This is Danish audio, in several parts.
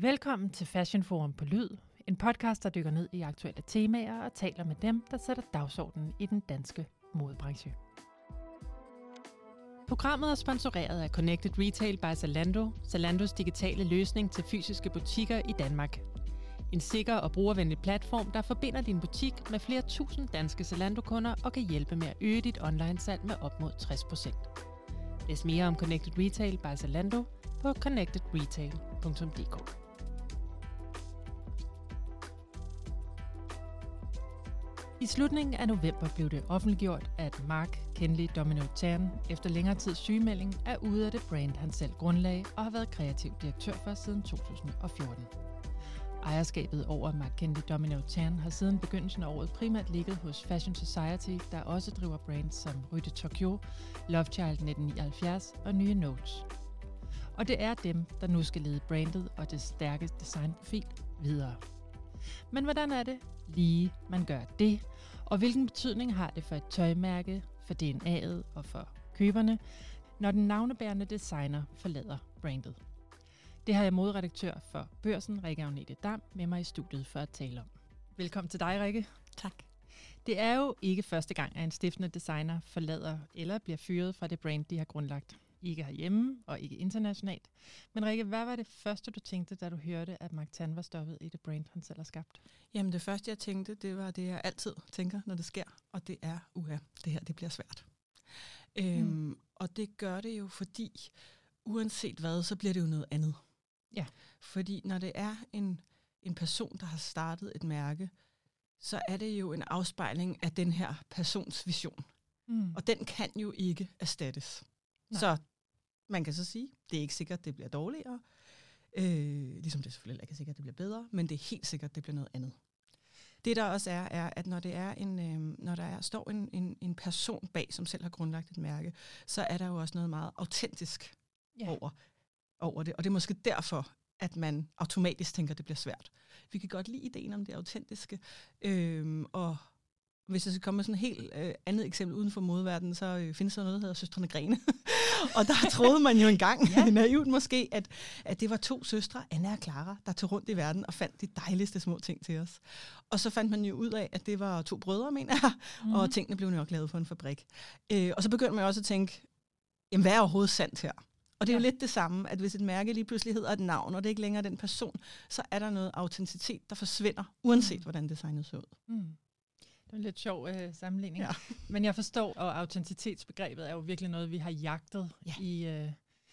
Velkommen til Fashion Forum på Lyd, en podcast, der dykker ned i aktuelle temaer og taler med dem, der sætter dagsordenen i den danske modebranche. Programmet er sponsoreret af Connected Retail by Zalando, Zalandos digitale løsning til fysiske butikker i Danmark. En sikker og brugervenlig platform, der forbinder din butik med flere tusind danske Zalando-kunder og kan hjælpe med at øge dit online-salg med op mod 60%. Læs mere om Connected Retail by Zalando på connectedretail.dk. I slutningen af november blev det offentliggjort, at Mark Kenley Domino Tan efter længere tids sygemelding er ude af det brand, han selv grundlagde og har været kreativ direktør for siden 2014. Ejerskabet over Mark Kenley Domino Tan har siden begyndelsen af året primært ligget hos Fashion Society, der også driver brands som Rue Tokyo, Lovechild 1979 og Nye Notes. Og det er dem, der nu skal lede brandet og det stærke designprofil videre. Men hvordan er det lige, man gør det? Og hvilken betydning har det for et tøjmærke, for DNA'et og for køberne, når den navnebærende designer forlader brandet? Det har jeg modredaktør for Børsen, Rikke Agnete Dam, med mig i studiet for at tale om. Velkommen til dig, Rikke. Tak. Det er jo ikke første gang, at en stiftende designer forlader eller bliver fyret fra det brand, de har grundlagt. Ikke herhjemme og ikke internationalt. Men Rikke, hvad var det første, du tænkte, da du hørte, at Mark Tan var stoppet i det brand, han selv har skabt? Jamen det første, jeg tænkte, det var det, jeg altid tænker, når det sker. Og det er, uha, det her, det bliver svært. Mm. Øhm, og det gør det jo, fordi uanset hvad, så bliver det jo noget andet. Ja. Fordi når det er en, en person, der har startet et mærke, så er det jo en afspejling af den her persons vision. Mm. Og den kan jo ikke erstattes. Nej. Så man kan så sige, det er ikke sikkert, det bliver dårligere. Øh, ligesom det selvfølgelig ikke er sikkert, det bliver bedre, men det er helt sikkert, det bliver noget andet. Det der også er, er, at når, det er en, øh, når der er, står en, en, en person bag, som selv har grundlagt et mærke, så er der jo også noget meget autentisk Ja. over, over det. Og det er måske derfor, at man automatisk tænker, at det bliver svært. Vi kan godt lide ideen om det autentiske, øh, og hvis jeg skal komme med sådan et helt øh, andet eksempel uden for modverdenen, så øh, findes der noget, der hedder Søstrene Grene. og der troede man jo engang, Ja. naivt måske, at, at det var to søstre, Anna og Clara, der tog rundt i verden og fandt de dejligste små ting til os. Og så fandt man jo ud af, at det var to brødre, mener jeg, mm. og tingene blev nok lavet på en fabrik. Øh, og så begyndte man jo også at tænke, jamen hvad er overhovedet sandt her? Og det er jo Ja. lidt det samme, at hvis et mærke lige pludselig hedder et navn, og det er ikke længere den person, så er der noget autenticitet, der forsvinder, uanset Mm. hvordan designet ser ud. Mm. Det er en lidt sjov øh, sammenligning. Ja. Men jeg forstår, og autenticitetsbegrebet er jo virkelig noget, vi har jagtet Ja. i øh,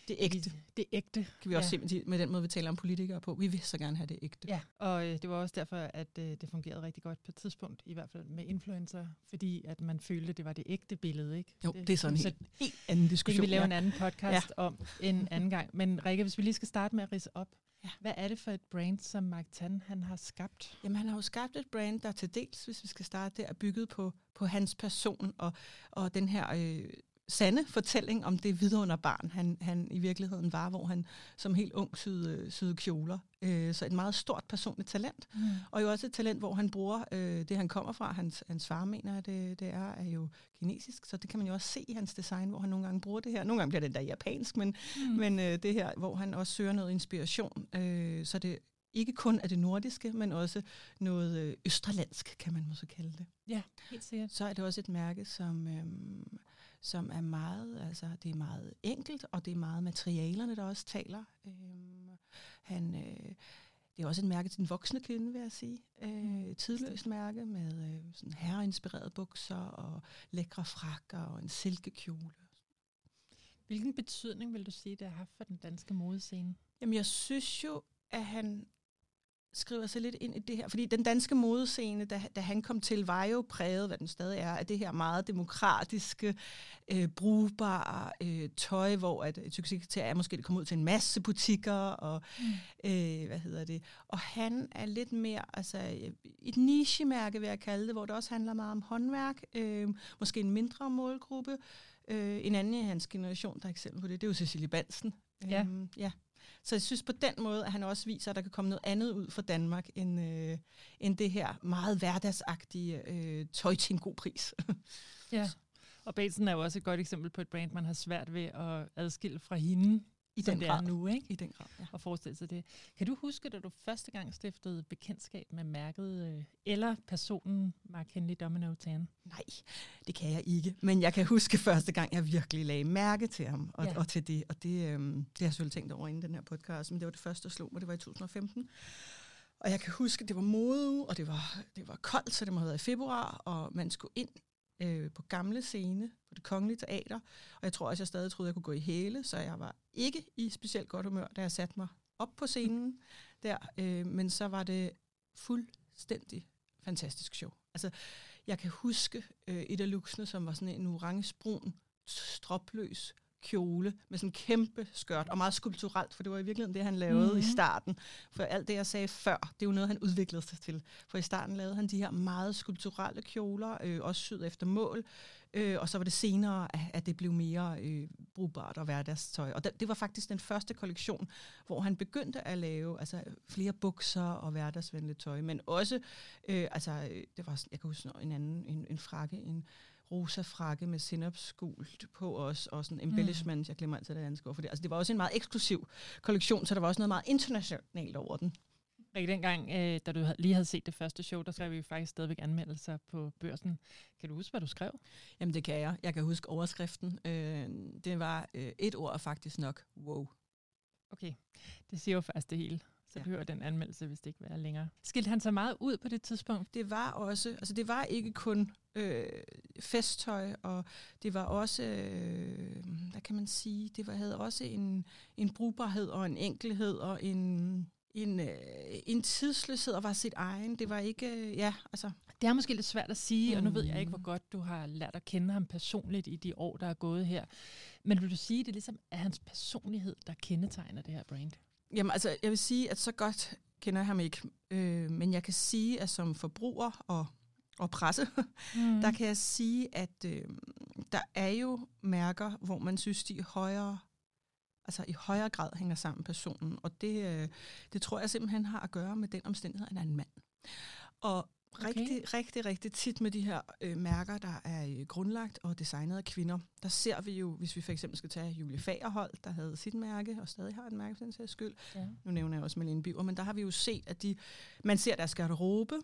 Det ægte. Det ægte. Kan vi også ja. se med, de- med den måde, vi taler om politikere på. Vi vil så gerne have det ægte. Ja, og øh, det var også derfor, at øh, det fungerede rigtig godt på et tidspunkt, i hvert fald med influencer, fordi at man følte, det var det ægte billede, ikke? Jo, det er sådan en helt, helt anden det diskussion. kan vi lave ja. en anden podcast ja. om en anden gang. Men Rikke, hvis vi lige skal starte med at rise op. Ja. Hvad er det for et brand, som Mark Tan han har skabt? Jamen, han har jo skabt et brand, der til dels, hvis vi skal starte der, er bygget på, på hans person og, og den her øh, sande fortælling om det vidunderbarn, han, han i virkeligheden var, hvor han som helt ung syede, syede kjoler. Øh, så et meget stort personligt talent. Mm. Og jo også et talent, hvor han bruger øh, det, han kommer fra. Hans, hans far mener, at det, det er, er jo kinesisk, så det kan man jo også se i hans design, hvor han nogle gange bruger det her. Nogle gange bliver det der japansk, men, Mm. men øh, det her, hvor han også søger noget inspiration. Øh, så det ikke kun er det nordiske, men også noget øh, østerlandsk, kan man måske kalde det. Ja, helt sikkert. Så er det også et mærke, som, øhm, som er meget, altså det er meget enkelt, og det er meget materialerne, der også taler. Øhm, han, øh, det er også et mærke til den voksne kvinde, vil jeg sige. Øh, et tidløst mærke med øh, sådan herreinspirerede bukser og lækre frakker og en silkekjole. Hvilken betydning vil du sige, det har haft for den danske modescene? Jamen, jeg synes jo, at han skriver sig lidt ind i det her. Fordi den danske modescene, da, da han kom til, var jo præget, hvad den stadig er, af det her meget demokratiske, øh, brugbare øh, tøj, hvor at et succeskriterie er måske, det kommer ud til en masse butikker, og Mm. øh, hvad hedder det. Og han er lidt mere, altså et nichemærke, vil jeg kalde det, hvor det også handler meget om håndværk, øh, måske en mindre målgruppe. Øh, en anden i hans generation, der er eksempel på det, det er jo Cecilie Bansen. Ja. Øhm, ja. Så jeg synes på den måde, at han også viser, at der kan komme noget andet ud for Danmark, end, øh, end det her meget hverdagsagtige øh, tøj til en god pris. Ja. Og Bateson er jo også et godt eksempel på et brand, man har svært ved at adskille fra hende. I den det grad. er nu, ikke? I den grad, ja. at forestille sig det. Kan du huske, da du første gang stiftede bekendtskab med mærket, øh, eller personen Mark Henley Domino Tan? Nej, det kan jeg ikke. Men jeg kan huske første gang, jeg virkelig lagde mærke til ham og, Ja. og til det. Og det, øhm, det har jeg selvfølgelig tænkt over inden den her podcast, men det var det første, der slog mig. Det var i 2015. Og jeg kan huske, det var modeuge, og det var, det var koldt, så det må have været i februar, og man skulle ind øh, på gamle scene på det kongelige teater. Og jeg tror også, jeg stadig troede, jeg kunne gå i hæle, så jeg var ikke i specielt godt humør, da jeg satte mig op på scenen der. Øh, men så var det fuldstændig fantastisk show. Altså, jeg kan huske øh, et af luksene, som var sådan en orange-brun, stropløs kjole med sådan en kæmpe skørt, og meget skulpturelt, for det var i virkeligheden det, han lavede mm. i Mhm. starten. For alt det, jeg sagde før, det er jo noget, han udviklede sig til. For i starten lavede han de her meget skulpturelle kjoler, øh, også syet efter mål, øh, og så var det senere, at, at det blev mere øh, brugbart og hverdagstøj. Og det, det var faktisk den første kollektion, hvor han begyndte at lave altså, flere bukser og hverdagsvenligt tøj, men også, øh, altså, øh, det var, jeg kan huske en anden, en, en frakke, en rosa frakke med sinapsgult på os, og sådan embellishment, mm. jeg glemmer altid det danske ord for det. Altså, det var også en meget eksklusiv kollektion, så der var også noget meget internationalt over den. Rikke, dengang, øh, da du lige havde set det første show, der skrev vi faktisk stadigvæk anmeldelser på børsen. Kan du huske, hvad du skrev? Jamen, det kan jeg. Jeg kan huske overskriften. Øh, det var øh, et ord faktisk nok wow. Okay, det siger jo faktisk det hele. Så Ja. behøver den anmeldelse vist ikke være længere. Skilte han sig meget ud på det tidspunkt? Det var også, altså det var ikke kun øh, festtøj, og det var også, øh, hvad kan man sige, det var, havde også en, en brugbarhed og en enkelhed og en, en, øh, en tidsløshed og var sit egen. Det var ikke, øh, ja, altså, Det er måske lidt svært at sige, mm. og nu ved jeg ikke, hvor Mm. godt du har lært at kende ham personligt i de år, der er gået her. Men vil du sige, at det ligesom er hans personlighed, der kendetegner det her brand? Jamen altså, jeg vil sige, at så godt kender jeg ham ikke, øh, men jeg kan sige, at som forbruger og, og presse, Mm. der kan jeg sige, at øh, der er jo mærker, hvor man synes, de højere, altså i højere grad hænger sammen med personen. Og det, øh, det tror jeg simpelthen har at gøre med den omstændighed, at han er en mand. Og Okay. rigtig, rigtig, rigtig tit med de her øh, mærker, der er øh, grundlagt og designet af kvinder, der ser vi jo, hvis vi for eksempel skal tage Julie Fagerhold, der havde sit mærke, og stadig har et mærke for den sags skyld, Ja. nu nævner jeg også Malene Biver, men der har vi jo set, at de, man ser deres garderobe,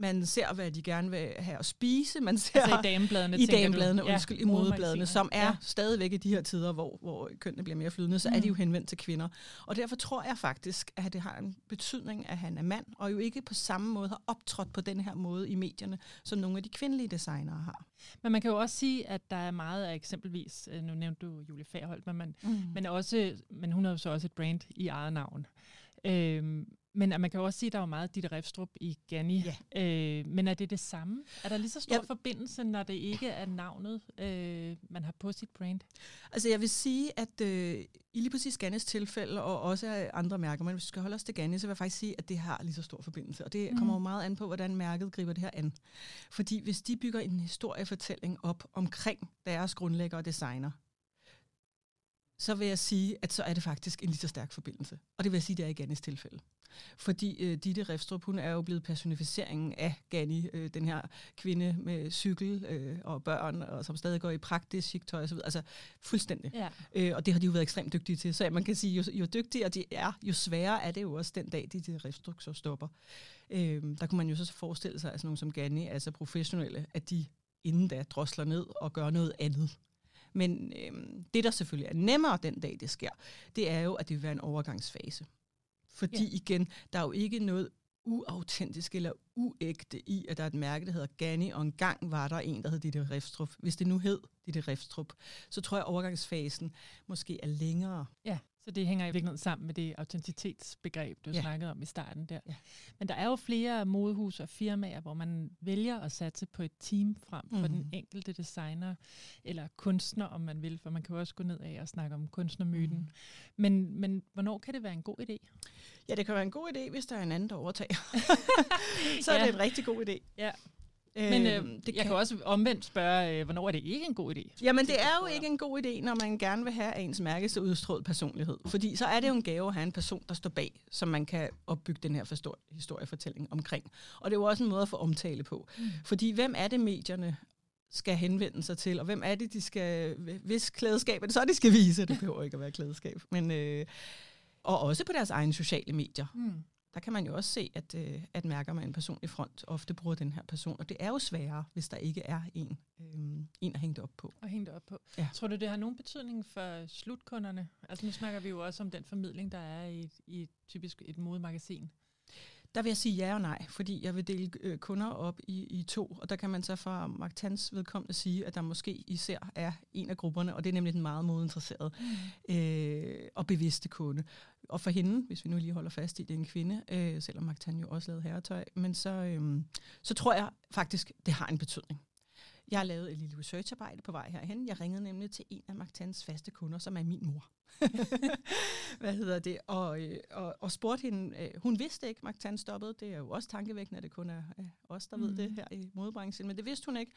man ser, hvad de gerne vil have at spise, man ser Altså i damebladene, i tænker du? damebladene, undskyld, i modebladene, som er Ja. ja. stadigvæk i de her tider, hvor, hvor kønnene bliver mere flydende, så mm. er de jo henvendt til kvinder. Og derfor tror jeg faktisk, at det har en betydning, at han er mand, og jo ikke på samme måde har optrådt på den her måde i medierne, som nogle af de kvindelige designere har. Men man kan jo også sige, at der er meget af eksempelvis, øh, nu nævnte du Julie Fairholdt, men, man, Mm. men, også, men hun har jo så også et brand i eget navn. Øhm, men man kan jo også sige, at der er jo meget Ditte Refstrup i Ganni. Ja. Øh, men er det det samme? Er der lige så stor Ja. forbindelse, når det ikke er navnet, øh, man har på sit brand? Altså jeg vil sige, at øh, i lige præcis Gannes tilfælde, og også andre mærker, men hvis vi skal holde os til Ganne, så vil jeg faktisk sige, at det har lige så stor forbindelse. Og det Mhm. kommer jo meget an på, hvordan mærket griber det her an. Fordi hvis de bygger en historiefortælling op omkring deres grundlægger og designer, så vil jeg sige, at så er det faktisk en lige så stærk forbindelse. Og det vil jeg sige, det er i Gannis tilfælde. Fordi øh, Ditte Refstrup, hun er jo blevet personificeringen af Ganni, øh, den her kvinde med cykel øh, og børn, og som stadig går i praktisk chic tøj osv. Altså fuldstændig. Ja. Øh, og det har de jo været ekstremt dygtige til. Så man kan sige, jo, jo dygtigere de er, jo sværere er det jo også den dag, de Refstrup så stopper. Øh, der kunne man jo så forestille sig, at sådan nogle som Ganni, altså professionelle, at de inden da drosler ned og gør noget andet. Men øhm, det, der selvfølgelig er nemmere den dag, det sker, det er jo, at det vil være en overgangsfase. Fordi Ja. igen, der er jo ikke noget uautentisk eller uægte i, at der er et mærke, der hedder Ganni, og engang var der en, der hed Ditte Refstrup. Hvis det nu hed Ditte Refstrup, så tror jeg, at overgangsfasen måske er længere. Ja, så det hænger i virkeligheden sammen med det autenticitetsbegreb, du Ja. snakkede om i starten der. Ja. Men der er jo flere modehus og firmaer, hvor man vælger at satse på et team frem for den Mhm. enkelte designer, eller kunstner, om man vil, for man kan jo også gå ned af og snakke om kunstnermyten. Mhm. Men, men hvornår kan det være en god idé? Ja, det kan være en god idé, hvis der er en anden, der overtager. så er Ja. det en rigtig god idé. Ja. Men øh, det jeg kan også omvendt spørge, øh, hvornår er det ikke en god idé? Jamen, det er jo ikke en god idé, når man gerne vil have ens mærkeste udstrålet personlighed. Fordi så er det jo en gave at have en person, der står bag, som man kan opbygge den her forstå- historiefortælling omkring. Og det er jo også en måde at få omtale på. Mm. Fordi hvem er det, medierne skal henvende sig til, og hvem er det, de skal, hvis klædeskab er det så, de skal vise. Det behøver ikke at være klædeskab. Men, øh, og også på deres egne sociale medier. Mm. Der kan man jo også se, at, øh, at mærker med en personlig front ofte bruger den her person. Og det er jo sværere, hvis der ikke er en, øh, en at hænge det op på. Og hænge det op på. Ja. Tror du, det har nogen betydning for slutkunderne? Altså nu snakker vi jo også om den formidling, der er i, i typisk et modemagasin. Der vil jeg sige ja og nej, fordi jeg vil dele øh, kunder op i, i to, og der kan man så fra Marktans vedkommende sige, at der måske især er en af grupperne, og det er nemlig den meget modinteresserede mm. øh, og bevidste kunde. Og for hende, hvis vi nu lige holder fast i, det er en kvinde, øh, selvom Marktan jo også lavede herretøj, men så, øh, så tror jeg faktisk, det har en betydning. Jeg har lavet et lille researcharbejde på vej herhen. Jeg ringede nemlig til en af Magtans faste kunder, som er min mor. Hvad hedder det? Og, øh, og, og spurgte hende, øh, hun vidste ikke, Magtan stoppede. Det er jo også tankevækkende, at det kun er øh, os, der mm. ved det her i modebranchen, men det vidste hun ikke.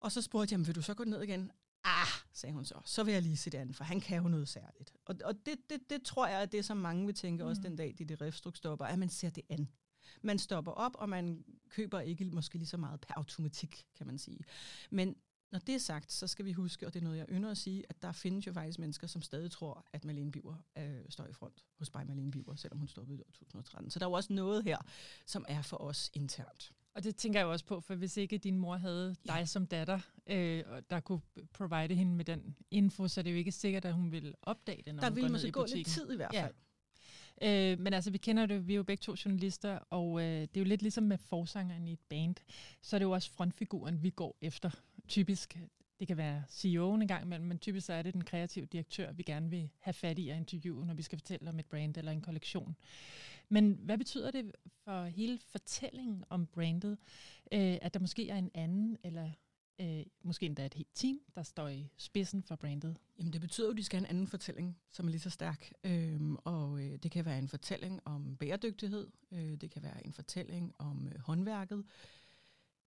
Og så spurgte jeg, vil du så gå ned igen? Ah, sagde hun så, så vil jeg lige se det andet, for han kan jo noget særligt. Og, og det, det, det tror jeg er det, som mange vil tænke mm. også den dag, de det rifstruk stopper, at man ser det an. Man stopper op, og man køber ikke måske lige så meget per automatik, kan man sige. Men når det er sagt, så skal vi huske, og det er noget, jeg ynder at sige, at der findes jo faktisk mennesker, som stadig tror, at Malene Biver øh, står i front hos bare Malene Biver, selvom hun stoppede i 2013. Så der er jo også noget her, som er for os internt. Og det tænker jeg også på, for hvis ikke din mor havde dig ja. som datter, øh, og der kunne provide hende med den info, så er det jo ikke sikkert, at hun ville opdage det, når der hun ville går ned i gå lidt tid i hvert fald. Ja. Øh, men altså, vi kender det, vi er jo begge to journalister, og øh, det er jo lidt ligesom med forsangeren i et band. Så er det jo også frontfiguren, vi går efter. Typisk, det kan være CEO'en en gang imellem, men typisk så er det den kreative direktør, vi gerne vil have fat i at interviewe, når vi skal fortælle om et brand eller en kollektion. Men hvad betyder det for hele fortællingen om brandet, øh, at der måske er en anden eller øh, måske endda et helt team, der står i spidsen for brandet? Jamen det betyder jo, at de skal have en anden fortælling, som er lige så stærk. Øhm, og øh, det kan være en fortælling om bæredygtighed, øh, det kan være en fortælling om øh, håndværket,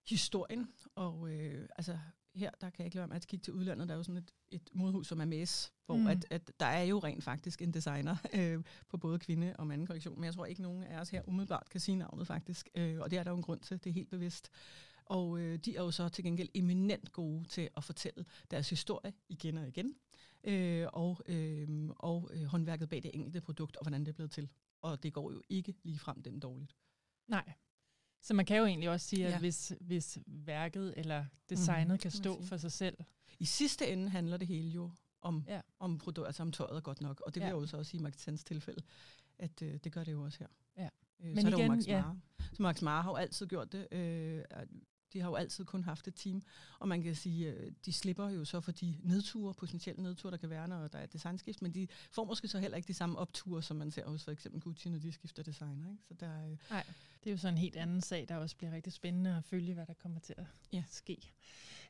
historien, og øh, altså her, der kan jeg ikke lade være med at kigge til udlandet, der er jo sådan et, et modhus som Hermes, hvor mm. at, at der er jo rent faktisk en designer øh, på både kvinde- og manden kollektion, men jeg tror ikke, nogen af os her umiddelbart kan sige navnet faktisk, øh, og det er der jo en grund til, det er helt bevidst. Og øh, de er jo så til gengæld eminent gode til at fortælle deres historie igen og igen, øh, og, øh, og øh, håndværket bag det enkelte produkt, og hvordan det er blevet til. Og det går jo ikke lige frem dem dårligt. Nej. Så man kan jo egentlig også sige, at ja. hvis, hvis værket eller designet mm, kan stå for sig selv. I sidste ende handler det hele jo om, ja. om produkt, altså om tøjet godt nok. Og det vil ja. jeg jo så også i Max tilfælde, at øh, det gør det jo også her. Ja. Øh, Men så er igen, det jo Max ja. Så Max Mara har jo altid gjort det. Øh, de har jo altid kun haft et team, og man kan sige, øh, de slipper jo så for de nedture, potentielle nedture, der kan være, når der er designskift, men de får måske så heller ikke de samme opture, som man ser hos for eksempel Gucci, når de skifter designer. Ikke? Så der, øh, Nej, det er jo så en helt anden sag, der også bliver rigtig spændende at følge, hvad der kommer til at ja. ske.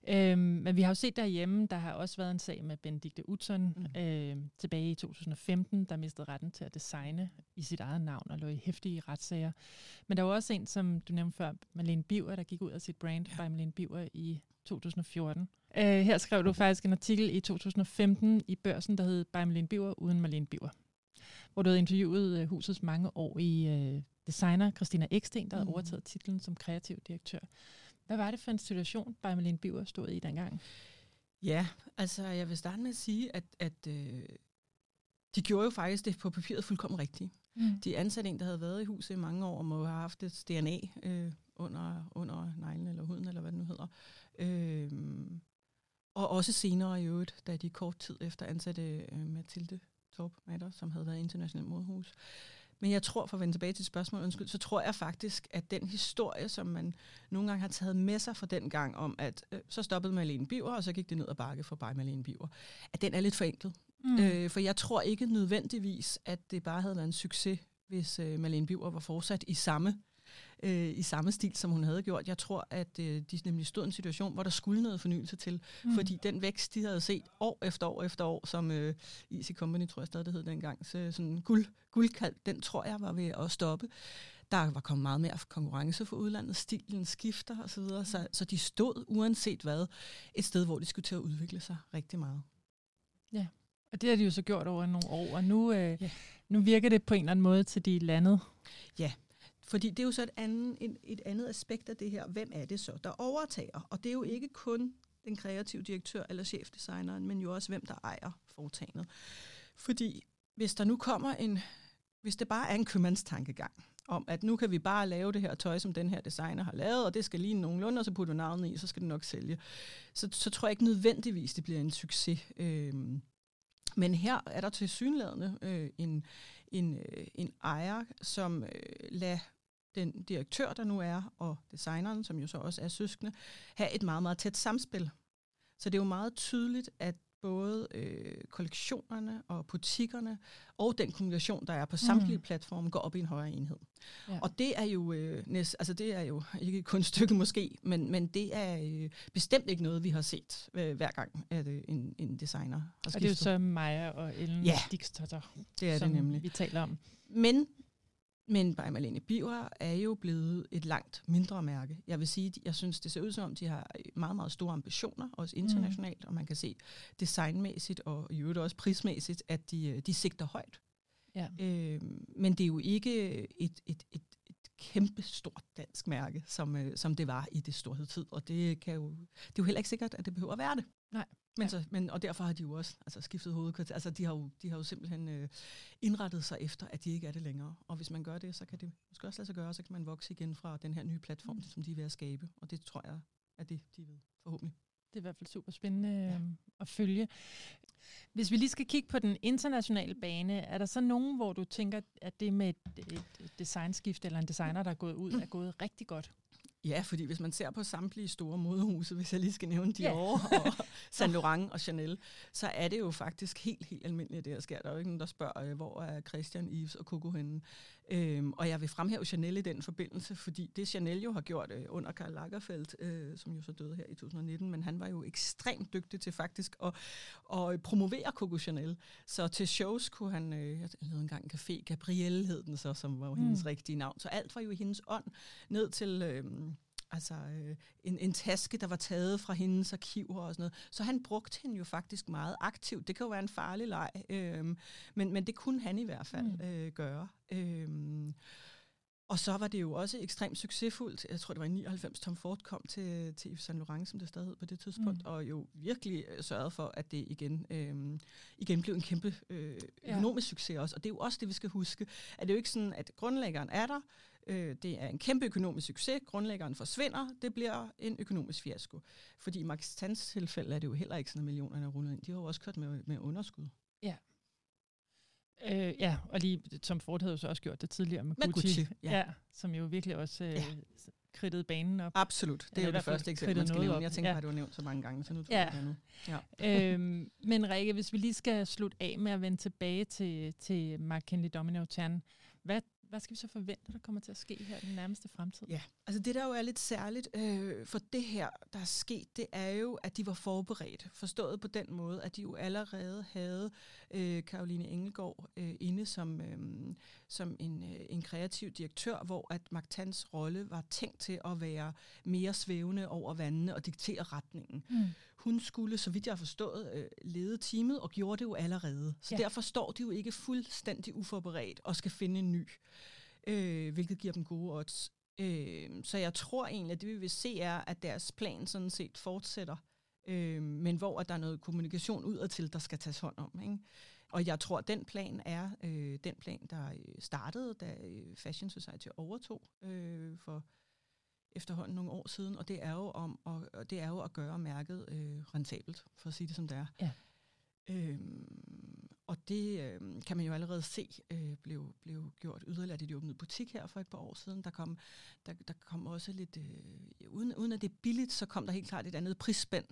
Øhm, men vi har jo set derhjemme, der har også været en sag med Benedikte Utzon mm. øhm, tilbage i 2015, der mistede retten til at designe i sit eget navn og lå i hæftige retssager. Men der var også en, som du nævnte før, Malene Biver, der gik ud af sit brand ja. by Malene Biver i 2014. Øh, her skrev du faktisk en artikel i 2015 i børsen, der hed By Malene Biver uden Malene Biver, hvor du havde interviewet øh, husets mange år i øh, designer Christina Eksten, der mm. havde overtaget titlen som kreativ direktør. Hvad var det for en situation, Bay Malene Biver stod i dengang? Ja, altså jeg vil starte med at sige, at, at øh, de gjorde jo faktisk det på papiret fuldkommen rigtigt. Mm. De ansatte en, der havde været i huset i mange år, og må have haft et DNA øh, under, under neglen eller huden, eller hvad det nu hedder. Øh, og også senere i øvrigt, da de kort tid efter ansatte øh, Mathilde Torp Matter, som havde været internationalt modhus. Men jeg tror, for at vende tilbage til spørgsmålet, undskyld, så tror jeg faktisk, at den historie, som man nogle gange har taget med sig fra den gang om, at øh, så stoppede Malene Biver, og så gik det ned ad bakke for bare Malene Biver, at den er lidt forenklet. Mm. Øh, for jeg tror ikke nødvendigvis, at det bare havde været en succes, hvis øh, Malene Biver var fortsat i samme øh, i samme stil, som hun havde gjort. Jeg tror, at øh, de nemlig stod i en situation, hvor der skulle noget fornyelse til. Mm. Fordi den vækst, de havde set år efter år efter år, som øh, Easy Company, tror jeg stadig, det hed dengang, så sådan guld, guldkald, den tror jeg var ved at stoppe. Der var kommet meget mere konkurrence for udlandet, stilen skifter osv., så, videre, så, så de stod uanset hvad et sted, hvor de skulle til at udvikle sig rigtig meget. Ja, og det har de jo så gjort over nogle år, og nu, øh, ja. nu virker det på en eller anden måde til de landet. Ja, fordi det er jo så et andet, et, et andet aspekt af det her. Hvem er det så, der overtager? Og det er jo ikke kun den kreative direktør eller chefdesigneren, men jo også hvem, der ejer foretagendet. Fordi hvis der nu kommer en, hvis det bare er en købmandstankegang, om at nu kan vi bare lave det her tøj, som den her designer har lavet, og det skal lige nogenlunde, og så putter du navnet i, så skal det nok sælge. Så, så tror jeg ikke nødvendigvis, det bliver en succes. Øhm, men her er der til synlædende øh, en, en, øh, en ejer, som øh, lader den direktør, der nu er, og designeren, som jo så også er søskende, have et meget, meget tæt samspil. Så det er jo meget tydeligt, at både øh, kollektionerne og butikkerne og den kommunikation, der er på samtlige mm. platforme, går op i en højere enhed. Ja. Og det er jo øh, næst, altså det er jo ikke kun et stykke måske, men, men det er øh, bestemt ikke noget, vi har set øh, hver gang, at øh, en, en designer har skiftet. Og det er jo så Maja og Ellen ja, Dixtotter, det er som det nemlig. vi taler om. Men men by Malene Biver er jo blevet et langt mindre mærke. Jeg vil sige, jeg synes, det ser ud som om, de har meget, meget store ambitioner, også internationalt, mm. og man kan se designmæssigt og i øvrigt også prismæssigt, at de, de sigter højt. Ja. Øh, men det er jo ikke et, et, et, et kæmpe stort dansk mærke, som, øh, som det var i det storhedstid, og det, kan jo, det er jo heller ikke sikkert, at det behøver at være det. Nej. Men, så, men, og derfor har de jo også altså, skiftet hovedkvarter. Altså, de har jo, de har jo simpelthen øh, indrettet sig efter, at de ikke er det længere. Og hvis man gør det, så kan det måske også lade sig gøre, så kan man vokse igen fra den her nye platform, mm. som de er ved at skabe. Og det tror jeg er det, de ved forhåbentlig. Det er i hvert fald super spændende ja. Øhm, at følge. Hvis vi lige skal kigge på den internationale bane, er der så nogen, hvor du tænker, at det med et, et designskift eller en designer, der er gået ud, er gået rigtig godt? Ja, fordi hvis man ser på samtlige store modehuse, hvis jeg lige skal nævne Dior yeah. og Saint Laurent og Chanel, så er det jo faktisk helt, helt almindeligt, det der sker. Der er jo ikke nogen, der spørger, øh, hvor er Christian, Yves og Coco henne. Øhm, og jeg vil fremhæve Chanel i den forbindelse, fordi det Chanel jo har gjort øh, under Karl Lagerfeldt, øh, som jo så døde her i 2019, men han var jo ekstremt dygtig til faktisk at, at promovere Coco Chanel. Så til shows kunne han, øh, jeg lavede engang en café, Gabrielle hed den så, som var jo mm. hendes rigtige navn. Så alt var jo i hendes ånd, ned til... Øh, altså øh, en, en taske, der var taget fra hendes arkiver og sådan noget. Så han brugte hende jo faktisk meget aktivt. Det kan jo være en farlig leg, øh, men, men det kunne han i hvert fald mm. øh, gøre. Øh, og så var det jo også ekstremt succesfuldt. Jeg tror, det var i 99, Tom Ford kom til, til Yves Saint Laurent, som det stadig hed på det tidspunkt, mm. og jo virkelig øh, sørgede for, at det igen, øh, igen blev en kæmpe øh, økonomisk ja. succes også. Og det er jo også det, vi skal huske, at det er jo ikke sådan, at grundlæggeren er der, øh, det er en kæmpe økonomisk succes, grundlæggeren forsvinder, det bliver en økonomisk fiasko. Fordi i Max Tans tilfælde er det jo heller ikke sådan, at millionerne er rullet ind. De har jo også kørt med, med underskud. Ja, Øh, ja, og lige Tom Ford havde jo så også gjort det tidligere med, med Gucci. Gucci ja. ja. som jo virkelig også øh, ja. kridtede banen op. Absolut, det er jo det første eksempel, man skal nævne. Jeg tænker ja. at du har nævnt så mange gange, så nu tror ja. jeg det nu. Ja. øhm, men Rikke, hvis vi lige skal slutte af med at vende tilbage til, til Mark Kenley Domino Tern, hvad hvad skal vi så forvente, der kommer til at ske her i den nærmeste fremtid? Ja, altså det der jo er lidt særligt øh, for det her, der er sket, det er jo, at de var forberedt. Forstået på den måde, at de jo allerede havde øh, Karoline Engelgaard øh, inde som, øh, som en, øh, en kreativ direktør, hvor at Magtans rolle var tænkt til at være mere svævende over vandene og diktere retningen. Mm. Hun skulle, så vidt jeg har forstået, øh, lede teamet og gjorde det jo allerede. Så ja. derfor står de jo ikke fuldstændig uforberedt og skal finde en ny, øh, hvilket giver dem gode odds. Øh, så jeg tror egentlig, at det vi vil se er, at deres plan sådan set fortsætter, øh, men hvor at der er noget kommunikation udadtil, der skal tages hånd om. Ikke? Og jeg tror, at den plan er øh, den plan, der øh, startede, da øh, Fashion Society overtog øh, for efterhånden nogle år siden, og det er jo, om, og, det er jo at gøre mærket øh, rentabelt, for at sige det som det er. Ja. Øhm, og det øh, kan man jo allerede se øh, blev, blev gjort yderligere, det de åbnede butik her for et par år siden. Der kom, der, der kom også lidt, øh, uden, uden at det er billigt, så kom der helt klart et andet prisspænd.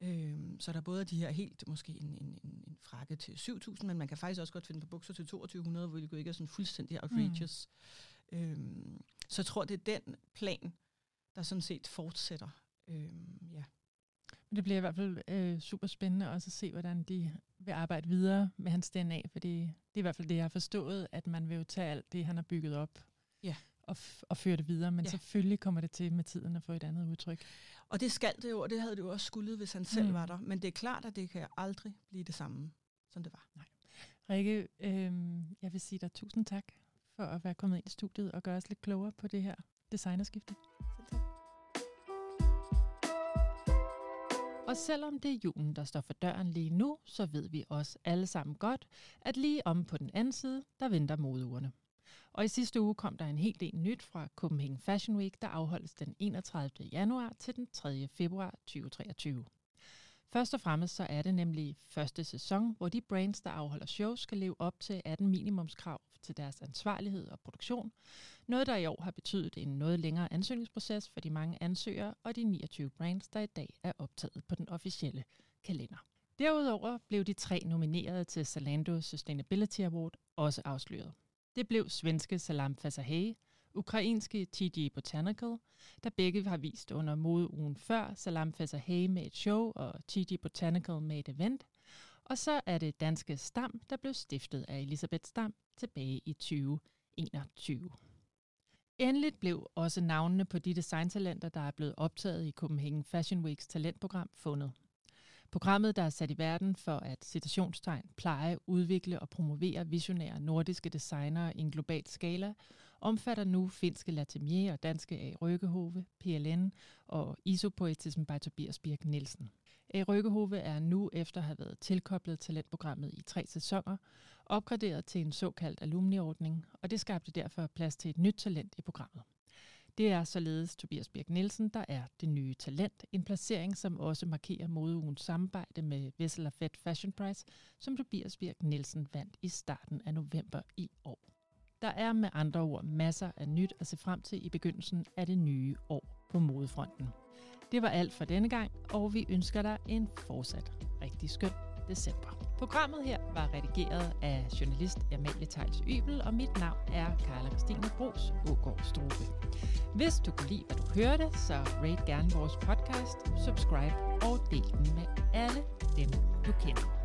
Øhm, så der er både de her helt, måske en, en, en, en frakke til 7.000, men man kan faktisk også godt finde på bukser til 2.200, hvor det ikke er sådan fuldstændig outrageous. Mm. Øhm, så jeg tror, det er den plan, der sådan set fortsætter. Øhm, ja. Det bliver i hvert fald øh, super spændende også at se, hvordan de vil arbejde videre med hans DNA, fordi det er i hvert fald det, jeg har forstået, at man vil jo tage alt det, han har bygget op, ja. og, og føre det videre, men ja. selvfølgelig kommer det til med tiden at få et andet udtryk. Og det skal det jo, og det havde det jo også skulle, hvis han selv mm. var der, men det er klart, at det kan aldrig blive det samme, som det var. Nej. Rikke, øh, jeg vil sige dig tusind tak for at være kommet ind i studiet og gøre os lidt klogere på det her designerskifte. Og selvom det er julen, der står for døren lige nu, så ved vi også alle sammen godt, at lige om på den anden side, der venter modeugerne. Og i sidste uge kom der en hel del nyt fra Copenhagen Fashion Week, der afholdes den 31. januar til den 3. februar 2023. Først og fremmest så er det nemlig første sæson, hvor de brands, der afholder shows, skal leve op til 18 minimumskrav til deres ansvarlighed og produktion. Noget, der i år har betydet en noget længere ansøgningsproces for de mange ansøgere og de 29 brands, der i dag er optaget på den officielle kalender. Derudover blev de tre nomineret til Zalando Sustainability Award også afsløret. Det blev svenske Salam Fasahay, ukrainske TG Botanical, der begge har vist under modeugen før Salam Fasahay med et show og TG Botanical med et event. Og så er det danske Stam, der blev stiftet af Elisabeth Stam tilbage i 2021. Endeligt blev også navnene på de designtalenter, der er blevet optaget i Copenhagen Fashion Weeks talentprogram, fundet. Programmet, der er sat i verden for at citationstegn pleje, udvikle og promovere visionære nordiske designere i en global skala, omfatter nu finske Latimier og danske A. Røkkehove, PLN og Isopoetism by Tobias Birk Nielsen. A. Røkkehove er nu efter at have været tilkoblet talentprogrammet i tre sæsoner, opgraderet til en såkaldt alumniordning, og det skabte derfor plads til et nyt talent i programmet. Det er således Tobias Birk Nielsen, der er det nye talent. En placering, som også markerer modeugens samarbejde med Vessel Fed Fashion Prize, som Tobias Birk Nielsen vandt i starten af november i år. Der er med andre ord masser af nyt at se frem til i begyndelsen af det nye år på modefronten. Det var alt for denne gang, og vi ønsker dig en fortsat rigtig skøn december. Programmet her var redigeret af journalist Amalie Tejls Ybel, og mit navn er Karla Christine Bros Ågaard Strupe. Hvis du kunne lide, hvad du hørte, så rate gerne vores podcast, subscribe og del den med alle dem, du kender.